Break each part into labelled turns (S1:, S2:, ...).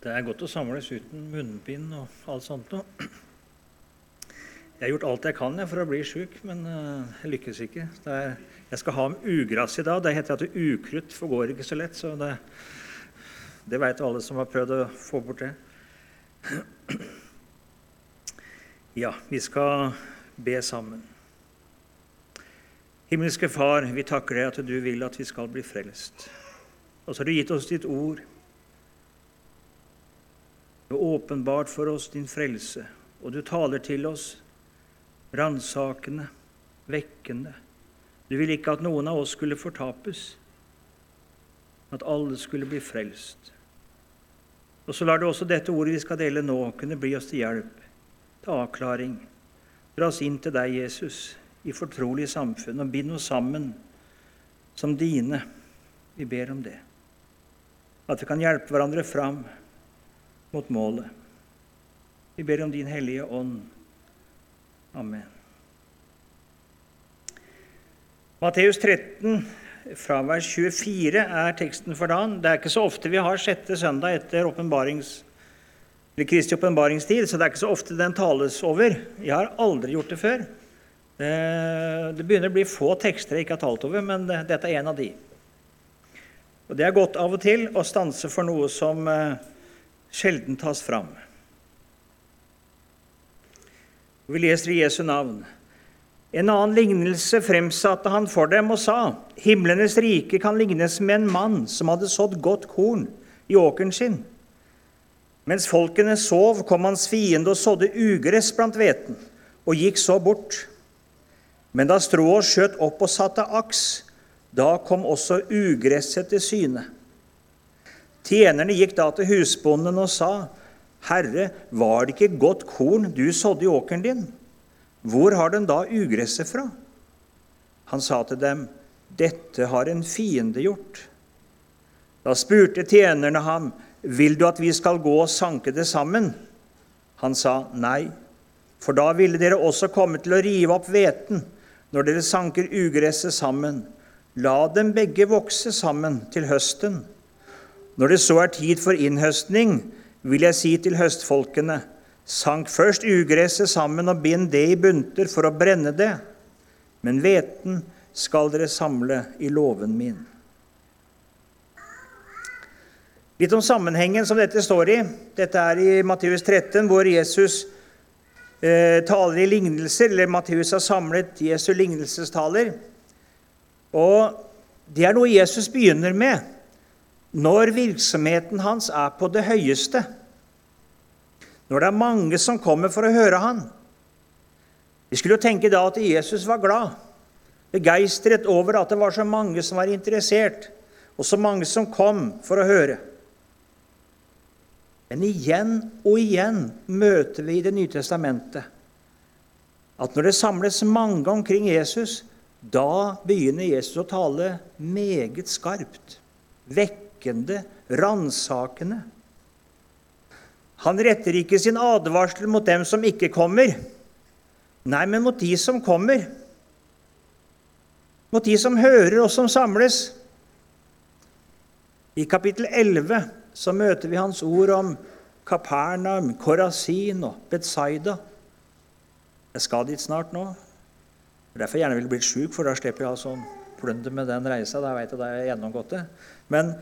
S1: Det er godt å samles uten munnbind og alt sånt noe. Jeg har gjort alt jeg kan for å bli sjuk, men eh, jeg lykkes ikke. Er, jeg skal ha om ugress i dag. Det heter at ukrutt forgår ikke så lett. så Det, det veit alle som har prøvd å få bort det. Ja, vi skal be sammen. Himmelske Far, vi takker deg at du vil at vi skal bli frelst. Og så har du gitt oss ditt ord. Du har åpenbart for oss din frelse, og du taler til oss ransakende, vekkende. Du vil ikke at noen av oss skulle fortapes, at alle skulle bli frelst. Og så lar du også dette ordet vi skal dele nå, kunne bli oss til hjelp, til avklaring. Dra oss inn til deg, Jesus, i fortrolig samfunn, og bind oss sammen som dine. Vi ber om det. At vi kan hjelpe hverandre fram mot målet. Vi ber om Din Hellige Ånd. Amen. Matteus 13, fra vers 24, er teksten for dagen. Det er ikke så ofte vi har sjette søndag etter Kristi åpenbaringstid, så det er ikke så ofte den tales over. Jeg har aldri gjort det før. Det, det begynner å bli få tekster jeg ikke har talt over, men dette er en av de. Og Det er godt av og til å stanse for noe som eh, sjelden tas fram. Vi leser i Jesu navn. En annen lignelse fremsatte han for dem og sa:" Himlenes rike kan lignes med en mann som hadde sådd godt korn i åkeren sin. Mens folkene sov, kom hans fiende og sådde ugress blant hveten, og gikk så bort. Men da strået skjøt opp og satte aks, da kom også ugresset til syne. Tjenerne gikk da til husbonden og sa:" Herre, var det ikke godt korn du sådde i åkeren din? Hvor har den da ugresset fra? Han sa til dem, Dette har en fiende gjort. Da spurte tjenerne ham, Vil du at vi skal gå og sanke det sammen? Han sa, Nei, for da ville dere også komme til å rive opp hveten når dere sanker ugresset sammen. La dem begge vokse sammen til høsten. Når det så er tid for innhøstning, vil jeg si til høstfolkene:" Sank først ugresset sammen og bind det i bunter for å brenne det, men hveten skal dere samle i låven min. Litt om sammenhengen som dette står i. Dette er i Matteus 13, hvor Jesus eh, taler i lignelser, eller Matteus har samlet Jesu lignelsestaler. Og det er noe Jesus begynner med når virksomheten hans er på det høyeste. Når det er mange som kommer for å høre han. Vi skulle jo tenke da at Jesus var glad, begeistret over at det var så mange som var interessert, og så mange som kom for å høre. Men igjen og igjen møter vi i Det nye testamentet at når det samles mange omkring Jesus, da begynner Jesus å tale meget skarpt, vekkende, ransakende. Han retter ikke sin advarsel mot dem som ikke kommer, nei, men mot de som kommer. Mot de som hører og som samles. I kapittel 11 så møter vi hans ord om Kapernaum, Korasin og Betzaida. Jeg skal dit snart nå. Det er derfor jeg gjerne ville blitt sjuk, for da slipper jeg å altså plundre med den reisa. Da vet jeg da har gjennomgått det. Men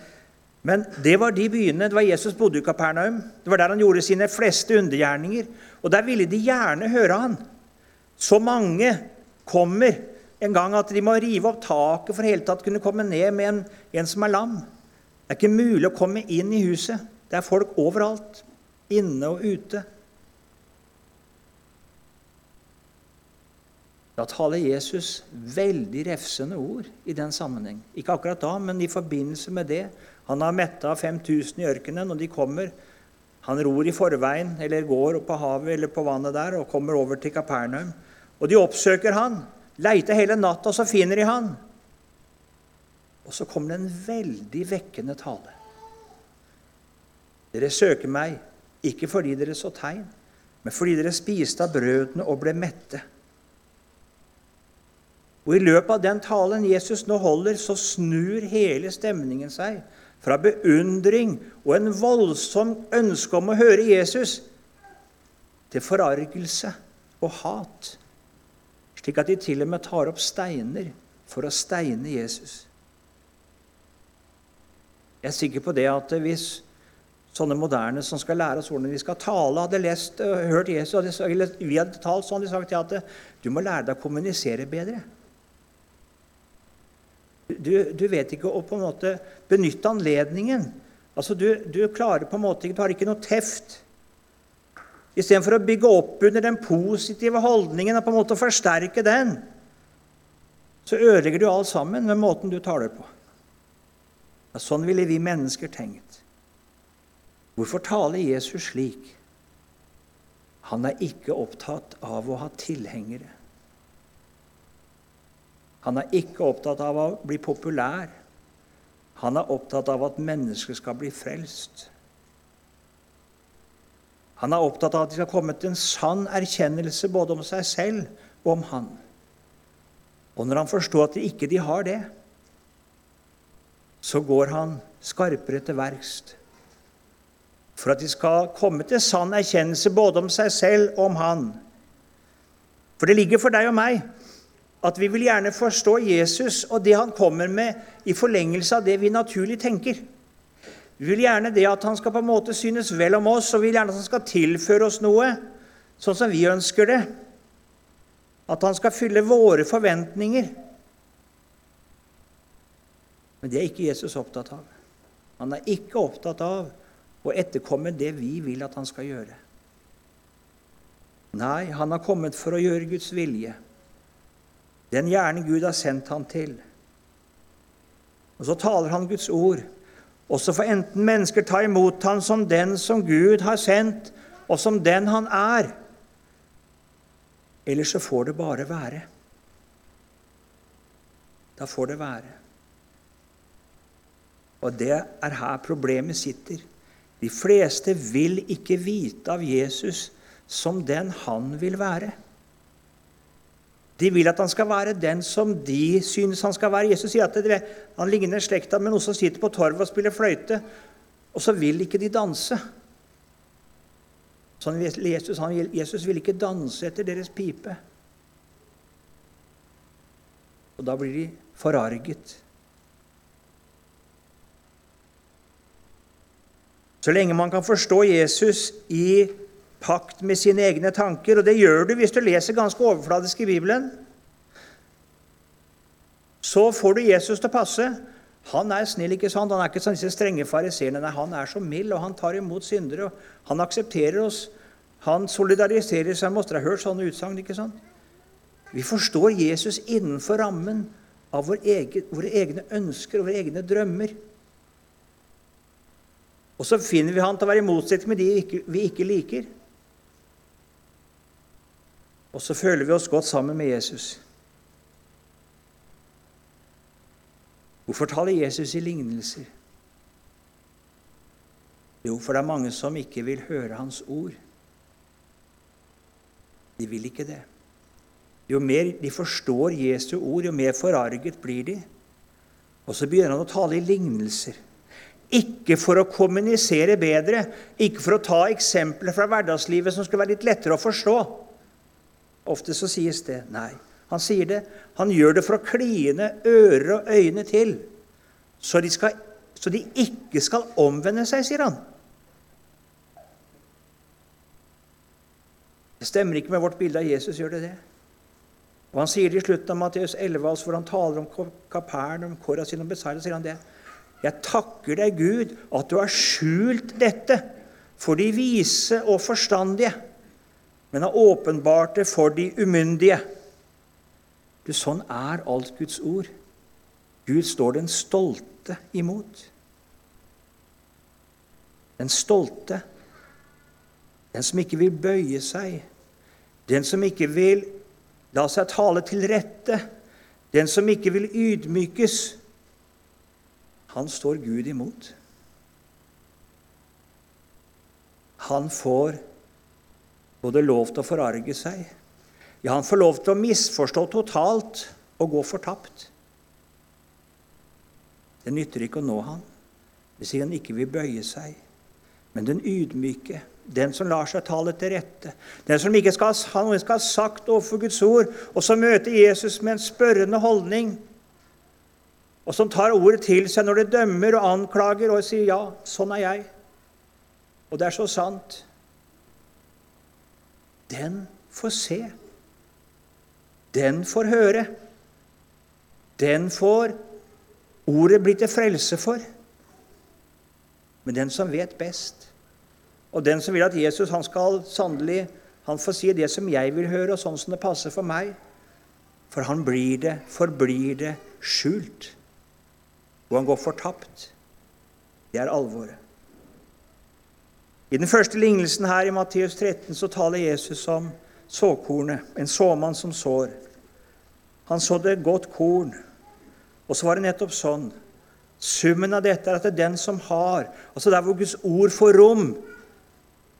S1: men det var de byene. Det var Jesus bodde i Kapernaum. Det var der han gjorde sine fleste undergjerninger. Og der ville de gjerne høre han. Så mange kommer en gang at de må rive opp taket for hele tatt kunne komme ned med en, en som er lam. Det er ikke mulig å komme inn i huset. Det er folk overalt, inne og ute. Da taler Jesus veldig refsende ord i den sammenheng. Ikke akkurat da, men i forbindelse med det han har metta 5000 i ørkenen, og de kommer. Han ror i forveien, eller går på havet eller på vannet der, og kommer over til Kapernaum. Og de oppsøker han, leiter hele natta, så finner de han. Og så kommer det en veldig vekkende tale. Dere søker meg ikke fordi dere så tegn, men fordi dere spiste av brødene og ble mette. Og I løpet av den talen Jesus nå holder, så snur hele stemningen seg fra beundring og en voldsom ønske om å høre Jesus til forargelse og hat, slik at de til og med tar opp steiner for å steine Jesus. Jeg er sikker på det at hvis sånne moderne som skal lære oss hvordan vi skal tale, hadde lest og hørt Jesus, eller vi hadde talt sånn, de sagt at du må lære deg å kommunisere bedre. Du, du, vet ikke å på en måte benytte anledningen. Altså, du, du klarer på en måte ikke, du har ikke noe teft. Istedenfor å bygge opp under den positive holdningen og på en måte forsterke den, så ødelegger du alt sammen med måten du taler på. Ja, sånn ville vi mennesker tenkt. Hvorfor taler Jesus slik? Han er ikke opptatt av å ha tilhengere. Han er ikke opptatt av å bli populær. Han er opptatt av at mennesker skal bli frelst. Han er opptatt av at de skal komme til en sann erkjennelse både om seg selv og om han. Og når han forstår at de ikke de har det, så går han skarpere til verks for at de skal komme til sann erkjennelse både om seg selv og om han. For det ligger for deg og meg at vi vil gjerne forstå Jesus og det han kommer med, i forlengelse av det vi naturlig tenker. Vi vil gjerne det at han skal på en måte synes vel om oss, og vi vil gjerne at han skal tilføre oss noe, sånn som vi ønsker det. At han skal fylle våre forventninger. Men det er ikke Jesus opptatt av. Han er ikke opptatt av å etterkomme det vi vil at han skal gjøre. Nei, han har kommet for å gjøre Guds vilje. Den gjerne Gud har sendt han til. Og så taler han Guds ord. Og så får enten mennesker ta imot han som den som Gud har sendt, og som den han er. Eller så får det bare være. Da får det være. Og det er her problemet sitter. De fleste vil ikke vite av Jesus som den han vil være. De vil at han skal være den som de synes han skal være. Jesus sier at det, han ligner slekta med noen som sitter på torvet og spiller fløyte, og så vil ikke de danse. Sånn Jesus, han, Jesus vil ikke danse etter deres pipe. Og da blir de forarget. Så lenge man kan forstå Jesus i pakt med sine egne tanker. Og det gjør du hvis du leser ganske overfladisk i Bibelen. Så får du Jesus til å passe. Han er snill, ikke sant? Han er ikke sånn disse strenge fariseerne. Nei, han er så mild, og han tar imot syndere. og Han aksepterer oss. Han solidariserer seg med oss. Dere har hørt sånne utsagn, ikke sant? Vi forstår Jesus innenfor rammen av vår egen, våre egne ønsker og våre egne drømmer. Og så finner vi han til å være i motsetning med de vi ikke liker. Og så føler vi oss godt sammen med Jesus. Hvorfor taler Jesus i lignelser? Jo, for det er mange som ikke vil høre hans ord. De vil ikke det. Jo mer de forstår Jesu ord, jo mer forarget blir de. Og så begynner han å tale i lignelser. Ikke for å kommunisere bedre, ikke for å ta eksempler fra hverdagslivet som skal være litt lettere å forstå, Ofte så sies det. Nei, han sier det. Han gjør det for å kline ører og øyne til, så de, skal, så de ikke skal omvende seg, sier han. Det stemmer ikke med vårt bilde av Jesus, gjør det det? Og Han sier det i slutten av Matteus 11, altså, hvor han taler om Kapern, om Korasin og Besaida, sier han det. Jeg takker deg, Gud, at du har skjult dette for de vise og forstandige men har åpenbart det for de umyndige. Du, sånn er alt Guds ord. Gud står den stolte imot. Den stolte, den som ikke vil bøye seg, den som ikke vil la seg tale til rette, den som ikke vil ydmykes. Han står Gud imot. Han får både lov til å forarge seg Ja, han får lov til å misforstå totalt og gå fortapt. Det nytter ikke å nå han hvis han ikke vil bøye seg. Men den ydmyke, den som lar seg tale til rette, den som ikke skal ha noe skal ha sagt overfor Guds ord, og som møter Jesus med en spørrende holdning, og som tar ordet til seg når det dømmer og anklager og sier 'ja, sånn er jeg', og det er så sant, den får se. Den får høre. Den får ordet bli til frelse for. Men den som vet best, og den som vil at Jesus han skal sannelig han får si det som jeg vil høre, og sånn som det passer for meg. For han blir det, forblir det, skjult. Og han går fortapt. Det er alvoret. I den første lignelsen her i Matteus 13 så taler Jesus om såkornet, en såmann som sår. Han sådde godt korn. Og så var det nettopp sånn. Summen av dette er at det er den som har Altså der hvor Guds ord får rom,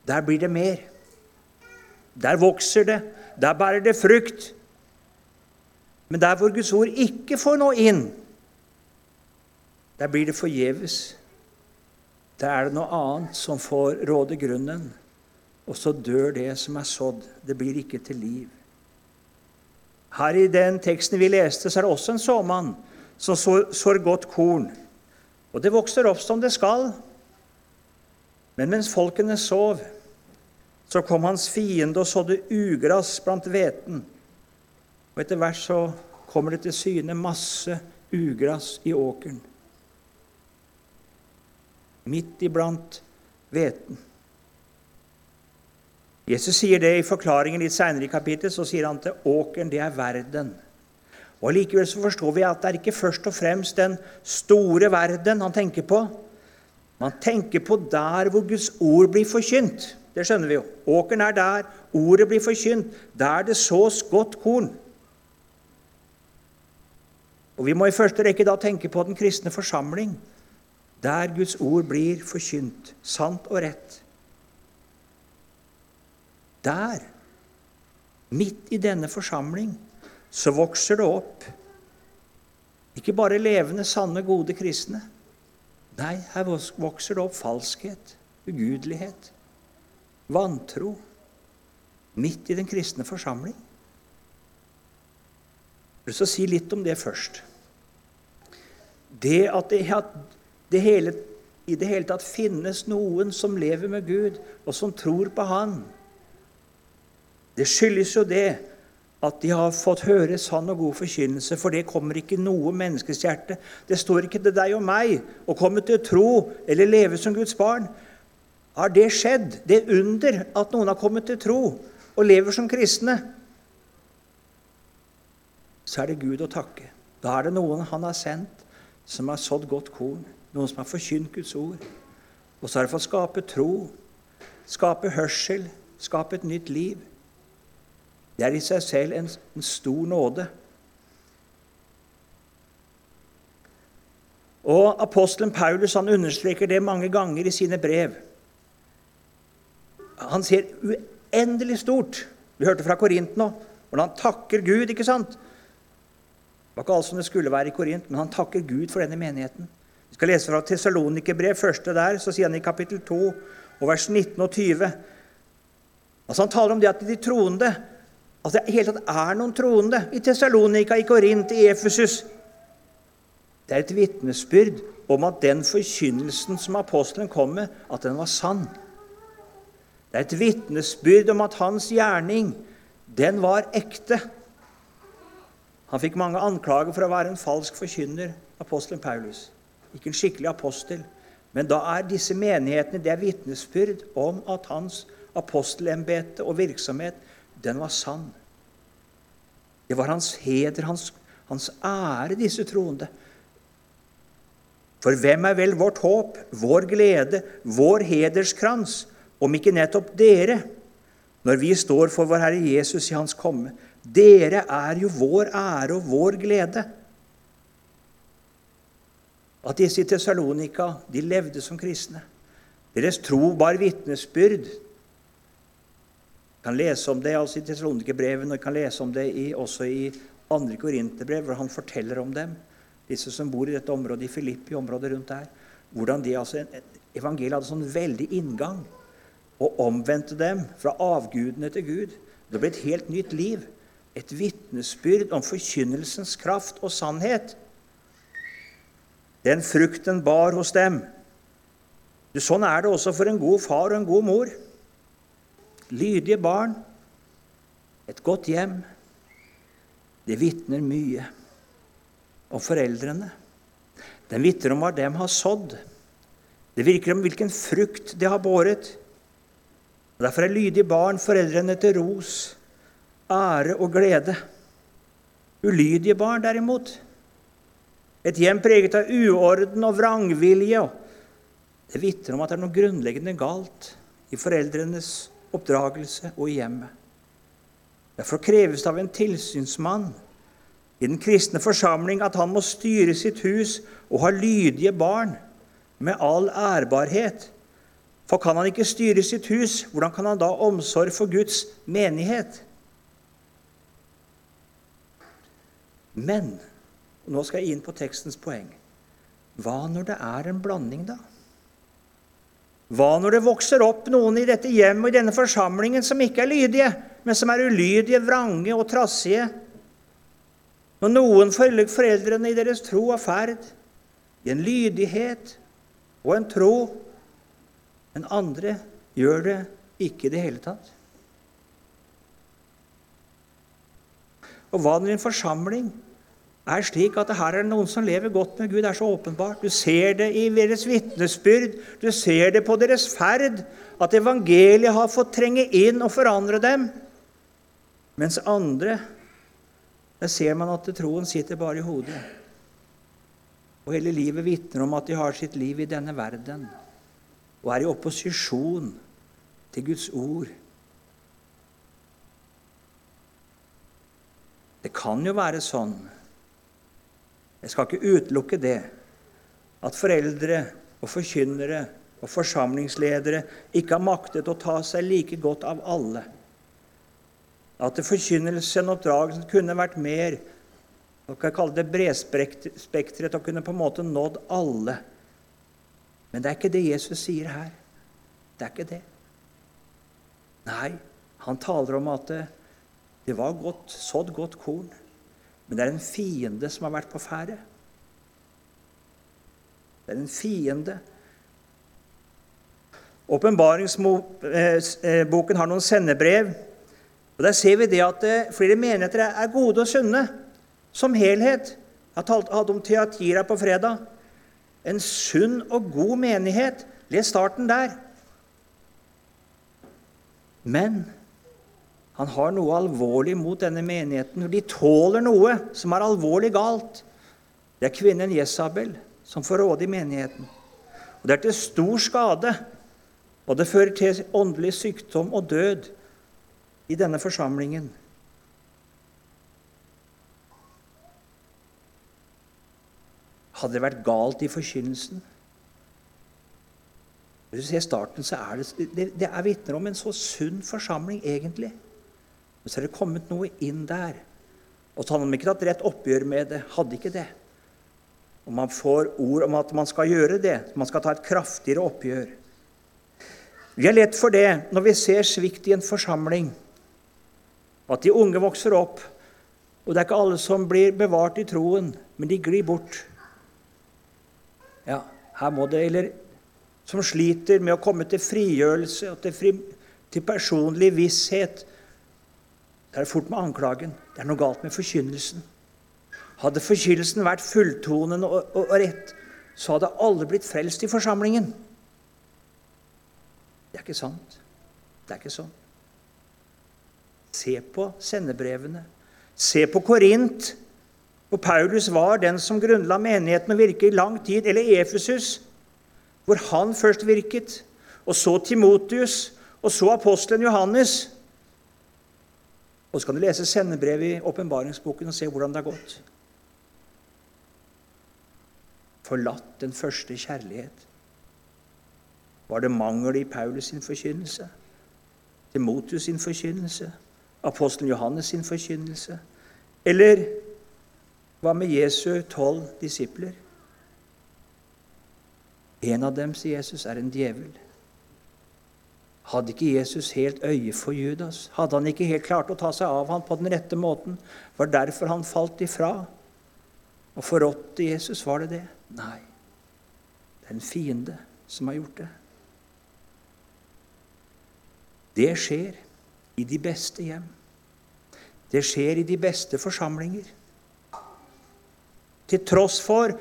S1: der blir det mer. Der vokser det. Der bærer det frukt. Men der hvor Guds ord ikke får nå inn, der blir det forgjeves. Der er det noe annet som får råde grunnen, og så dør det som er sådd. Det blir ikke til liv. Her i den teksten vi leste, så er det også en såmann som sår godt korn. Og det vokser opp som det skal. Men mens folkene sov, så kom hans fiende og sådde ugras blant hveten. Og etter hvert så kommer det til syne masse ugras i åkeren. Midt iblant hveten. Jesus sier det i forklaringen litt seinere i kapittelet. Så sier han til åkeren, det er verden. Og Likevel så forstår vi at det er ikke først og fremst den store verden han tenker på. Man tenker på der hvor Guds ord blir forkynt. Det skjønner vi jo. Åkeren er der ordet blir forkynt, der det sås godt korn. Og Vi må i første rekke da tenke på den kristne forsamling, der Guds ord blir forkynt, sant og rett. Der, midt i denne forsamling, så vokser det opp ikke bare levende, sanne, gode kristne. Nei, her vokser det opp falskhet, ugudelighet, vantro. Midt i den kristne forsamling. Jeg vil si litt om det først. Det at det, at det hele, i det hele tatt finnes noen som lever med Gud, og som tror på Han, det skyldes jo det at de har fått høre sann og god forkynnelse, for det kommer ikke noe menneskes hjerte. Det står ikke til deg og meg å komme til å tro eller leve som Guds barn. Har det skjedd, det under at noen har kommet til tro og lever som kristne, så er det Gud å takke. Da er det noen han har sendt, som har sådd godt korn, noen som har forkynt Guds ord. Og så har det fått skape tro, skape hørsel, skape et nytt liv. Det er i seg selv en, en stor nåde. Og Apostelen Paulus han understreker det mange ganger i sine brev. Han ser uendelig stort. Vi hørte fra Korint nå hvordan han takker Gud. ikke sant? Det var ikke alt som det skulle være i Korint, men han takker Gud for denne menigheten. Vi skal lese fra Tessalonikerbrev, første der, så sier han i kapittel 2, og vers 19 og 20 Altså Han taler om det at de troende at det hele tatt er noen troende i Tessalonika, i Korint, i Efesus. Det er et vitnesbyrd om at den forkynnelsen som apostelen kom med, at den var sann. Det er et vitnesbyrd om at hans gjerning, den var ekte. Han fikk mange anklager for å være en falsk forkynner, apostelen Paulus. Ikke en skikkelig apostel. Men da er disse menighetene det er vitnesbyrd om at hans apostelembete og virksomhet den var sann. Det var hans heder, hans, hans ære, disse troende. For hvem er vel vårt håp, vår glede, vår hederskrans, om ikke nettopp dere, når vi står for vår Herre Jesus i Hans komme? Dere er jo vår ære og vår glede. At disse i Tessalonika de levde som kristne. Deres tro bar vitnesbyrd kan lese om det altså i Tessalonikerbrevet, og kan lese om det i, også i andre korinterbrev, hvor han forteller om dem, disse som bor i dette området i Filippi, området rundt der, hvordan de altså, evangeliet hadde sånn veldig inngang og omvendte dem fra avgudene til Gud. Det ble et helt nytt liv. Et vitnesbyrd om forkynnelsens kraft og sannhet. Den frukten bar hos dem. Sånn er det også for en god far og en god mor. Lydige barn, et godt hjem. Det vitner mye om foreldrene. Den vitner om hva dem har sådd. Det virker om hvilken frukt de har båret. Derfor er lydige barn foreldrene til ros, ære og glede. Ulydige barn, derimot, et hjem preget av uorden og vrangvilje. Det vitner om at det er noe grunnleggende galt i foreldrenes oppdragelse og i hjemmet. Derfor kreves det av en tilsynsmann i den kristne forsamling at han må styre sitt hus og ha lydige barn med all ærbarhet. For kan han ikke styre sitt hus, hvordan kan han da omsorg for Guds menighet? Men nå skal jeg inn på tekstens poeng. Hva når det er en blanding, da? Hva når det vokser opp noen i dette hjemmet og i denne forsamlingen som ikke er lydige, men som er ulydige, vrange og trassige? Når noen følger foreldrene i deres tro og ferd, i en lydighet og en tro, men andre gjør det ikke i det hele tatt? Og hva når en forsamling er slik at det her er noen som lever godt med Gud. Det er så åpenbart. Du ser det i deres vitnesbyrd, du ser det på deres ferd, at evangeliet har fått trenge inn og forandre dem. Mens andre der ser man at troen sitter bare i hodet. Og hele livet vitner om at de har sitt liv i denne verden og er i opposisjon til Guds ord. Det kan jo være sånn jeg skal ikke utelukke det at foreldre og forkynnere og forsamlingsledere ikke har maktet å ta seg like godt av alle. At forkynnelsen og oppdragelsen kunne vært mer hva kan kalle det bredspektret og kunne på en måte nådd alle. Men det er ikke det Jesus sier her. Det er ikke det. Nei, han taler om at det var godt, sådd godt korn. Men det er en fiende som har vært på ferde. Det er en fiende. Åpenbaringsboken har noen sendebrev. og Der ser vi det at eh, flere menigheter er gode og sunne som helhet. Jeg hadde om Teatira på fredag. En sunn og god menighet. Les starten der. Men han har noe alvorlig mot denne menigheten. De tåler noe som er alvorlig galt. Det er kvinnen Jesabel som får råde i menigheten. Og Det er til stor skade, og det fører til åndelig sykdom og død i denne forsamlingen. Hadde det vært galt i forkynnelsen? Hvis du ser starten, så er det, det, det er vitner om en så sunn forsamling, egentlig. Men så er det kommet noe inn der. Og så hadde man ikke tatt rett oppgjør med det. Hadde ikke det. Og man får ord om at man skal gjøre det. Man skal ta et kraftigere oppgjør. Vi er lett for det når vi ser svikt i en forsamling, at de unge vokser opp. Og det er ikke alle som blir bevart i troen, men de glir bort. Ja, her må det, Eller som sliter med å komme til frigjørelse og til, fri, til personlig visshet det er det fort med anklagen. Det er noe galt med forkynnelsen. Hadde forkynnelsen vært fulltonen og, og, og, rett, så hadde alle blitt frelst i forsamlingen. Det er ikke sant. Det er ikke sånn. Se på sendebrevene. Se på Korint, hvor Paulus var den som grunnla menigheten og virket i lang tid, eller Efesus, hvor han først virket, og så Timotius, og så apostelen Johannes. Og så kan du lese sendebrevet i åpenbaringsboken og se hvordan det har gått. Forlatt den første kjærlighet. Var det mangel i Paulus sin forkynnelse? Timotius sin forkynnelse? Apostelen Johannes sin forkynnelse? Eller hva med Jesu tolv disipler? En av dem, sier Jesus, er en djevel. Hadde ikke Jesus helt øye for Judas? Hadde han ikke helt klart å ta seg av ham på den rette måten? Var det derfor han falt ifra? Og forrådte Jesus, var det det? Nei. Det er en fiende som har gjort det. Det skjer i de beste hjem. Det skjer i de beste forsamlinger. Til tross for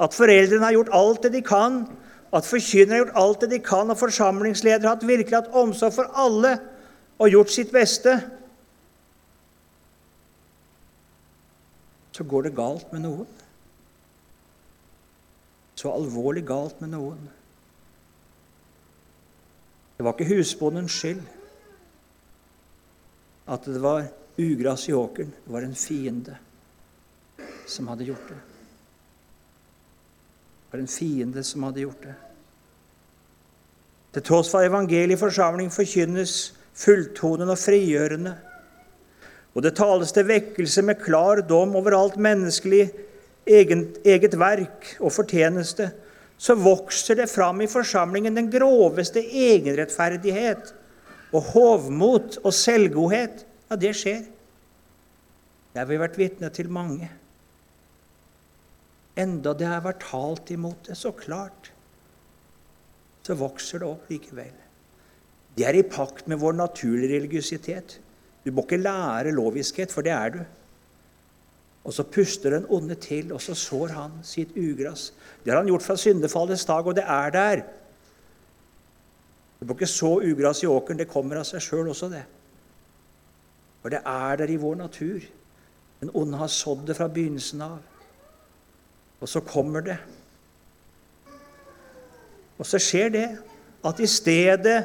S1: at foreldrene har gjort alt det de kan, at forkynnere har gjort alt det de kan, og forsamlingsledere har virkelig hatt omsorg for alle og gjort sitt beste, så går det galt med noen. Så alvorlig galt med noen. Det var ikke husbondens skyld at det var ugras i åkeren. Det var en fiende som hadde gjort det. Det var en fiende som hadde gjort det. Til tross for evangeliet i forsamling forkynnes fulltonende og frigjørende. Og det tales til vekkelse med klar dom over alt menneskelig eget, eget verk og fortjeneste. Så vokser det fram i forsamlingen den groveste egenrettferdighet og hovmot og selvgodhet, ja, det skjer. Det har vi vært vitne til mange. Enda det har vært talt imot det så klart, så vokser det opp likevel. Det er i pakt med vår naturlige religiøsitet. Du må ikke lære loviskhet, for det er du. Og så puster den onde til, og så sår han sitt ugras. Det har han gjort fra syndefallets dag, og det er der. Du må ikke så ugras i åkeren. Det kommer av seg sjøl også, det. For det er der i vår natur. Den onde har sådd det fra begynnelsen av. Og så kommer det. Og så skjer det at i stedet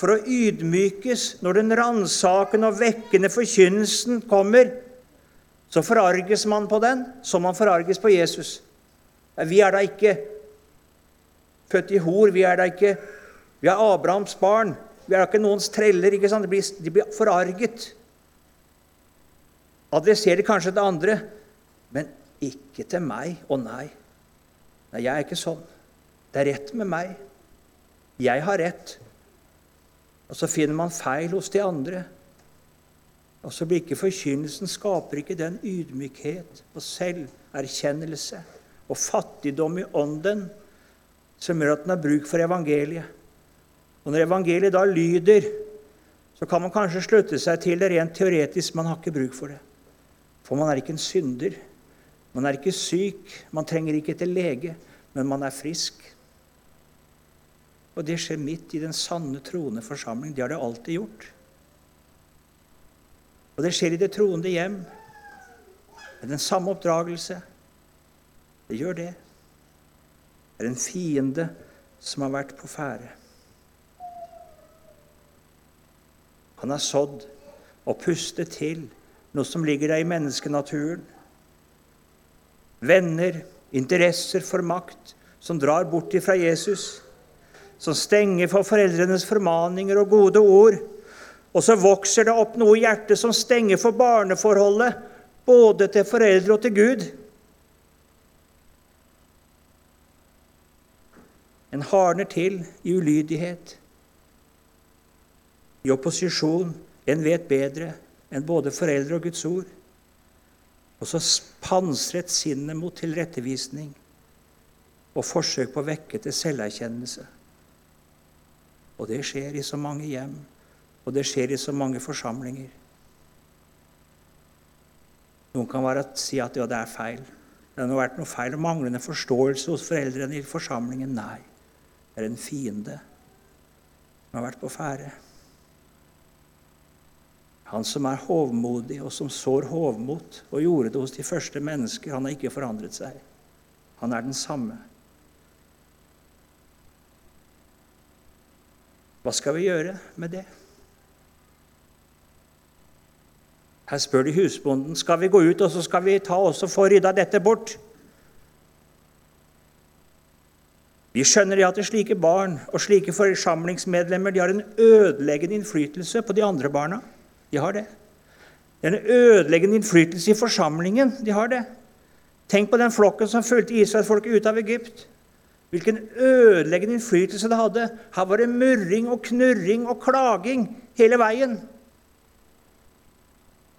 S1: for å ydmykes når den ransakende og vekkende forkynnelsen kommer, så forarges man på den som man forarges på Jesus. Vi er da ikke født i hor, vi er da ikke vi er Abrahams barn. Vi er da ikke noens treller. ikke sant? De blir, de blir forarget. Adresserer kanskje til andre, men ikke til meg. Å nei. Nei, jeg er ikke sånn. Det er rett med meg. Jeg har rett. Og så finner man feil hos de andre. Og så blir ikke forkynnelsen skaper ikke den ydmykhet og selverkjennelse og fattigdom i ånden som gjør at den har bruk for evangeliet. Og Når evangeliet da lyder, så kan man kanskje slutte seg til det rent teoretisk. Man har ikke bruk for det. For man er ikke en synder. Man er ikke syk. Man trenger ikke til lege, men man er frisk. Og det skjer midt i den sanne troende forsamling. Det har det alltid gjort. Og det skjer i det troende hjem. Med den samme oppdragelse. Det gjør det. Det er en fiende som har vært på ferde. Han har sådd og pustet til noe som ligger der i menneskenaturen. Venner, interesser for makt, som drar bort ifra Jesus. Som stenger for foreldrenes formaninger og gode ord. Og så vokser det opp noe i hjertet som stenger for barneforholdet, både til foreldre og til Gud. En hardner til i ulydighet i opposisjon. En vet bedre enn både foreldre og Guds ord. Og så pansret sinnet mot tilrettevisning og forsøk på å vekke til selverkjennelse. Og det skjer i så mange hjem, og det skjer i så mange forsamlinger. Noen kan bare si at ja, det er feil. Det har vært noe feil og manglende forståelse hos foreldrene i forsamlingen. Nei, det er en fiende som har vært på ferde. Han som er hovmodig, og som sår hovmot, og gjorde det hos de første mennesker, han har ikke forandret seg. Han er den samme. Hva skal vi gjøre med det? Her spør de husbonden skal vi gå ut og så skal vi ta oss og få rydda dette bort. Vi skjønner at slike barn og slike forsamlingsmedlemmer de har en ødeleggende innflytelse på de andre barna. De har det. Det er en ødeleggende innflytelse i forsamlingen. De har det. Tenk på den flokken som fulgte Israelsfolket ut av Egypt. Hvilken ødeleggende innflytelse det hadde. Her var det murring og knurring og klaging hele veien.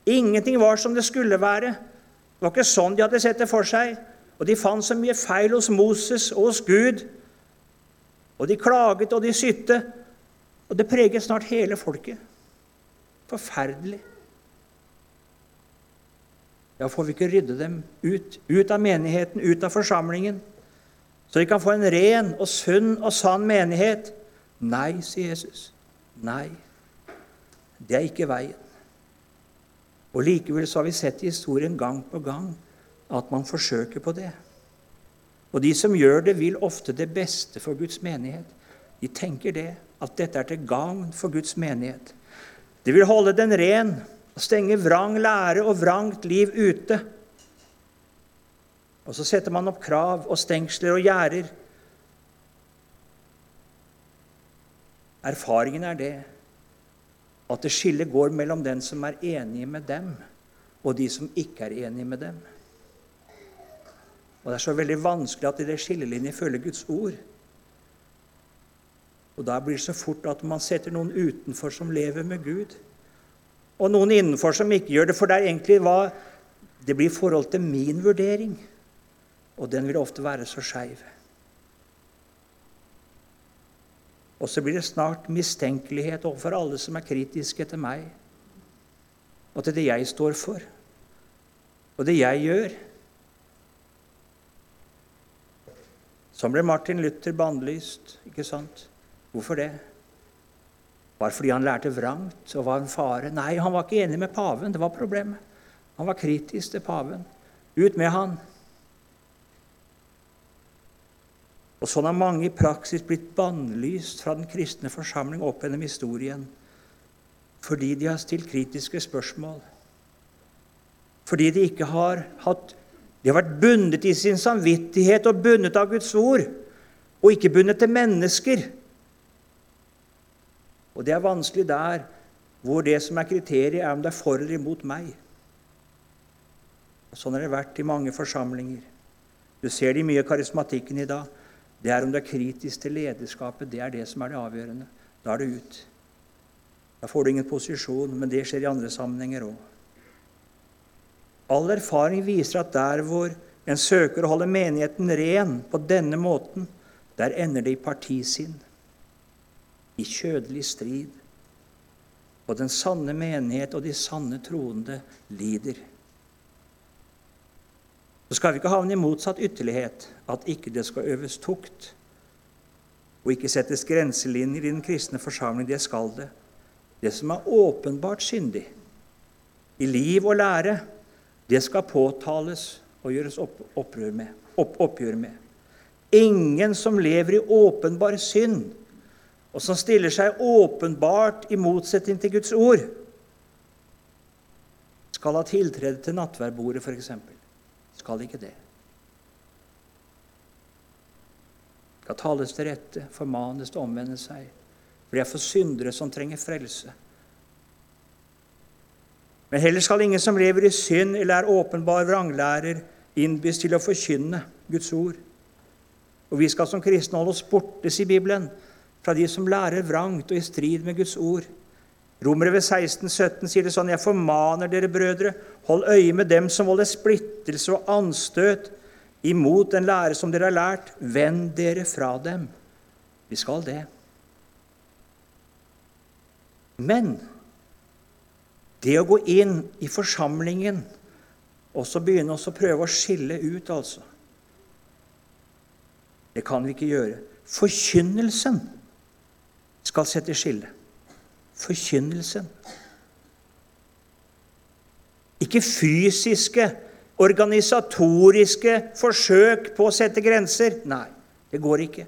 S1: Ingenting var som det skulle være. Det var ikke sånn de hadde sett det for seg. Og de fant så mye feil hos Moses og hos Gud. Og de klaget og de sytte. Og det preget snart hele folket. Forferdelig. Ja, får vi ikke rydde dem ut, ut av menigheten, ut av forsamlingen, så de kan få en ren og sunn og sann menighet? Nei, sier Jesus. Nei. Det er ikke veien. Og Likevel så har vi sett i historien gang på gang at man forsøker på det. Og de som gjør det, vil ofte det beste for Guds menighet. De tenker det, at dette er til gagn for Guds menighet. De vil holde den ren og stenge vrang lære og vrangt liv ute. Og så setter man opp krav og stengsler og gjerder. Erfaringen er det at det skillet går mellom den som er enig med dem, og de som ikke er enig med dem. Og Det er så veldig vanskelig at i det skillelinjet følger Guds ord. Og Da blir det så fort at man setter noen utenfor som lever med Gud og noen innenfor som ikke gjør det. For det er egentlig hva det blir i forhold til min vurdering. Og den vil ofte være så skeiv. Og så blir det snart mistenkelighet overfor alle som er kritiske til meg, og til det jeg står for, og det jeg gjør. Sånn ble Martin Luther bannlyst. Ikke sant? Hvorfor det? Var fordi han lærte vrangt og var en fare? Nei, han var ikke enig med paven. Det var problemet. Han var kritisk til paven. Ut med han. Og sånn har mange i praksis blitt bannlyst fra den kristne forsamling opp gjennom historien fordi de har stilt kritiske spørsmål. Fordi de ikke har hatt De har vært bundet i sin samvittighet og bundet av Guds ord, og ikke bundet til mennesker. Og det er vanskelig der hvor det som er kriteriet, er om det er for eller imot meg. Og Sånn har det vært i mange forsamlinger. Du ser det i mye karismatikken i dag. Det er om det er kritisk til lederskapet. Det er det som er det avgjørende. Da er det ut. Da får du ingen posisjon, men det skjer i andre sammenhenger òg. All erfaring viser at der hvor en søker å holde menigheten ren på denne måten, der ender det i partisinn i kjødelig strid. Og den sanne menighet og de sanne troende lider. Så skal vi ikke havne i motsatt ytterlighet, at ikke det skal øves tukt og ikke settes grenselinjer i den kristne forsamling. Det skal det. Det som er åpenbart syndig i liv og lære, det skal påtales og gjøres opp, med, opp, oppgjør med. Ingen som lever i åpenbar synd, og som stiller seg åpenbart i motsetning til Guds ord, skal ha tiltrede til nattverdbordet, f.eks. Skal ikke det. Skal tales til rette, formanes til å omvende seg. For de er for syndere som trenger frelse. Men heller skal ingen som lever i synd eller er åpenbar vranglærer, innbys til å forkynne Guds ord. Og vi skal som kristne holde oss borte, sier Bibelen, fra de som lærer vrangt og i strid med Guds ord. Romerbrevet 16, 17 sier det sånn.: Jeg formaner dere, brødre, hold øye med dem som volder splittelse og anstøt imot den lære som dere har lært. Vend dere fra dem. Vi skal det. Men det å gå inn i forsamlingen og så begynne å prøve å skille ut, altså Det kan vi ikke gjøre. Forkynnelsen skal sette skille. Forkynnelsen. Ikke fysiske, organisatoriske forsøk på å sette grenser. Nei, det går ikke.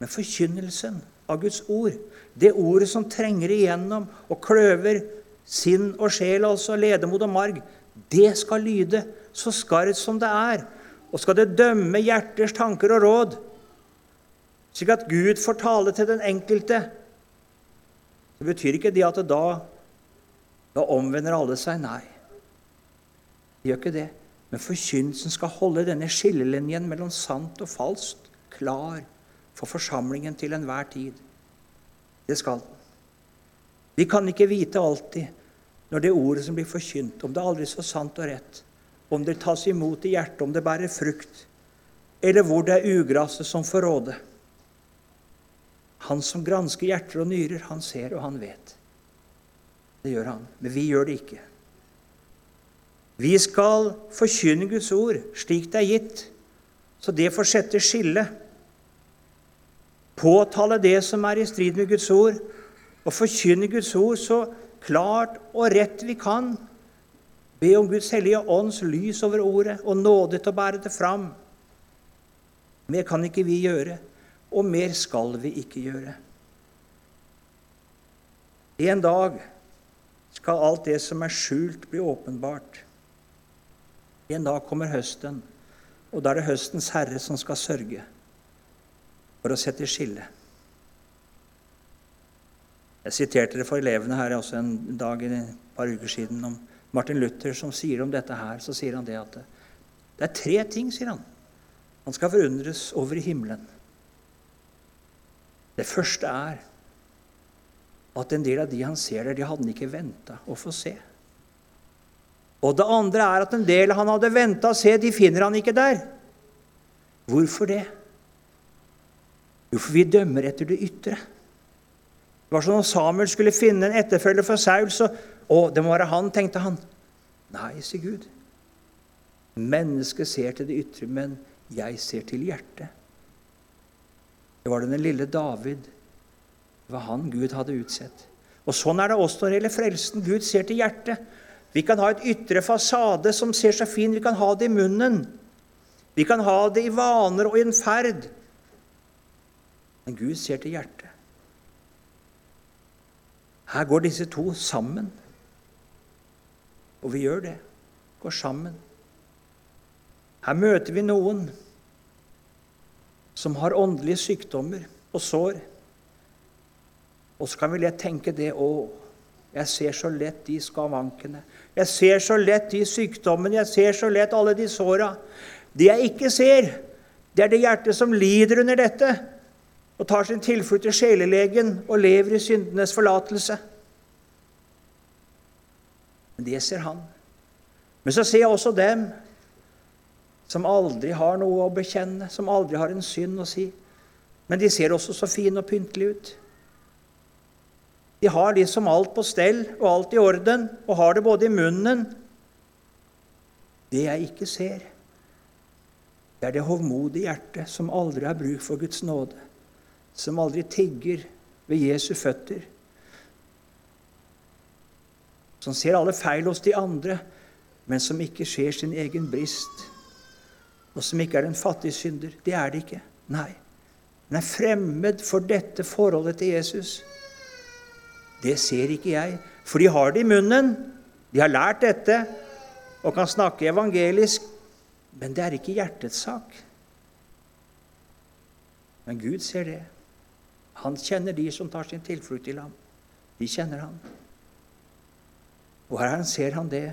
S1: Men forkynnelsen av Guds ord, det ordet som trenger igjennom og kløver sinn og sjel, altså ledemot og marg, det skal lyde så skarpt som det er. Og skal det dømme hjerters tanker og råd, slik at Gud får tale til den enkelte. Det betyr ikke det at det da Da omvender alle seg? Nei, de gjør ikke det. Men forkynnelsen skal holde denne skillelinjen mellom sant og falskt klar for forsamlingen til enhver tid. Det skal den. Vi kan ikke vite alltid når det ordet som blir forkynt, om det er aldri så sant og rett, om det tas imot i hjertet, om det bærer frukt, eller hvor det er ugraset som får råde. Han som gransker hjerter og nyrer, han ser og han vet. Det gjør han. Men vi gjør det ikke. Vi skal forkynne Guds ord slik det er gitt, så det får sette skille. Påtale det som er i strid med Guds ord, og forkynne Guds ord så klart og rett vi kan. Be om Guds hellige ånds lys over ordet og nåde til å bære det fram. Mer kan ikke vi gjøre, og mer skal vi ikke gjøre. En dag skal alt det som er skjult, bli åpenbart. En dag kommer høsten, og da er det høstens herre som skal sørge for å sette skille. Jeg siterte det for elevene her også en dag et par uker siden om Martin Luther som sier om dette her. Så sier han det at det er tre ting, sier han, han skal forundres over i himmelen. Det første er at en del av de han ser der, de hadde han ikke venta å få se. Og det andre er at en del han hadde venta å se, de finner han ikke der. Hvorfor det? Jo, for vi dømmer etter det ytre. Det var som om Samuel skulle finne en etterfølger for Saul, så Å, det må være han, tenkte han. Nei, sier Gud. Mennesket ser til det ytre, men jeg ser til hjertet. Det var den lille David. Det var han Gud hadde utsett. Og Sånn er det også når det gjelder frelsen. Gud ser til hjertet. Vi kan ha et ytre fasade som ser så fin Vi kan ha det i munnen. Vi kan ha det i vaner og i en ferd. Men Gud ser til hjertet. Her går disse to sammen. Og vi gjør det. Går sammen. Her møter vi noen som har åndelige sykdommer og sår. Og så kan vi lett tenke det òg. jeg ser så lett de skavankene. Jeg ser så lett de sykdommene. Jeg ser så lett alle de såra. Det jeg ikke ser, det er det hjertet som lider under dette og tar sin tilflukt til sjelelegen og lever i syndenes forlatelse. Men det ser han. Men så ser jeg også dem som aldri har noe å bekjenne, som aldri har en synd å si. Men de ser også så fine og pyntelige ut. De har liksom alt på stell og alt i orden, og har det både i munnen Det jeg ikke ser, det er det hovmodige hjertet som aldri har bruk for Guds nåde som aldri tigger ved Jesu føtter. Som ser alle feil hos de andre, men som ikke ser sin egen brist. Og som ikke er en fattig synder. Det er det ikke. Nei. Den er fremmed for dette forholdet til Jesus. Det ser ikke jeg. For de har det i munnen. De har lært dette og kan snakke evangelisk. Men det er ikke hjertets sak. Men Gud ser det. Han kjenner de som tar sin tilflukt til ham. De kjenner han. Og her ser han det,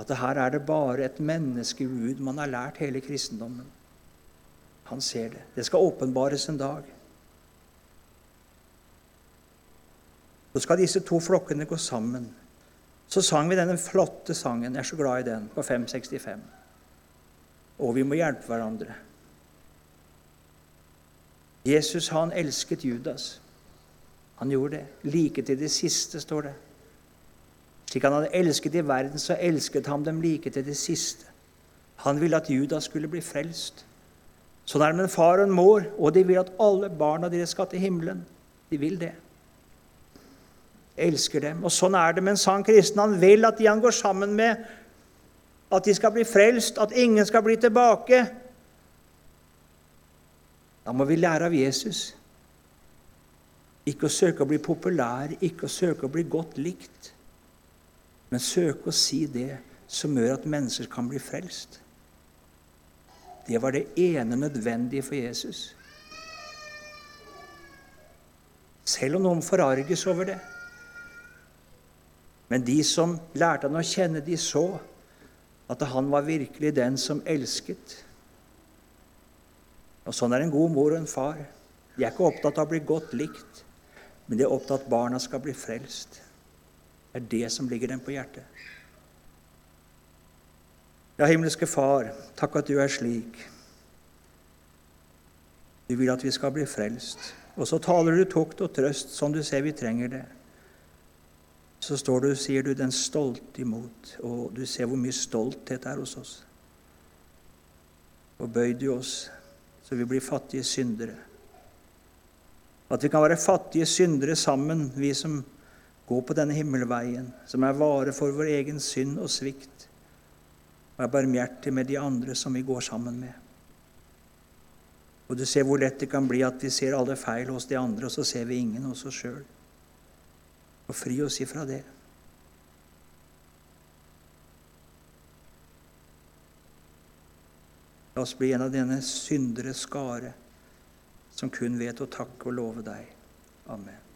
S1: at her er det bare et menneskegud man har lært hele kristendommen. Han ser det. Det skal åpenbares en dag. Så skal disse to flokkene gå sammen. Så sang vi denne flotte sangen. Jeg er så glad i den, på 565. Og vi må hjelpe hverandre. Jesus han elsket Judas. Han gjorde det. Like til det siste, står det. Slik han hadde elsket i verden, så elsket han dem like til det siste. Han ville at Judas skulle bli frelst. Sånn er det med en far og en mor, og de vil at alle barna deres skal til himmelen. De vil det. Elsker dem. Og sånn er det med en sann kristen. Han vil at de han går sammen med, at de skal bli frelst, at ingen skal bli tilbake. Da må vi lære av Jesus. Ikke å søke å bli populær, ikke å søke å bli godt likt, men søke å si det som gjør at mennesker kan bli frelst. Det var det ene nødvendige for Jesus. Selv om noen forarges over det. Men de som lærte han å kjenne, de så at han var virkelig den som elsket. Og Sånn er en god mor og en far. De er ikke opptatt av å bli godt likt, men de er opptatt av at barna skal bli frelst. Det er det som ligger dem på hjertet. Ja, himmelske Far, takk at du er slik. Du vil at vi skal bli frelst. Og så taler du tukt og trøst, som du ser vi trenger det. Så står du, sier du, den stolte imot, og du ser hvor mye stolthet er hos oss. Og bøy du oss, så vi blir fattige syndere. At vi kan være fattige syndere sammen, vi som går på denne himmelveien, som er vare for vår egen synd og svikt, og er barmhjertige med de andre som vi går sammen med. Og du ser hvor lett det kan bli at vi ser alle feil hos de andre, og så ser vi ingen hos oss sjøl. Og fri oss ifra det. La oss bli en av denne syndere skare som kun vet å takke og love deg. Amen.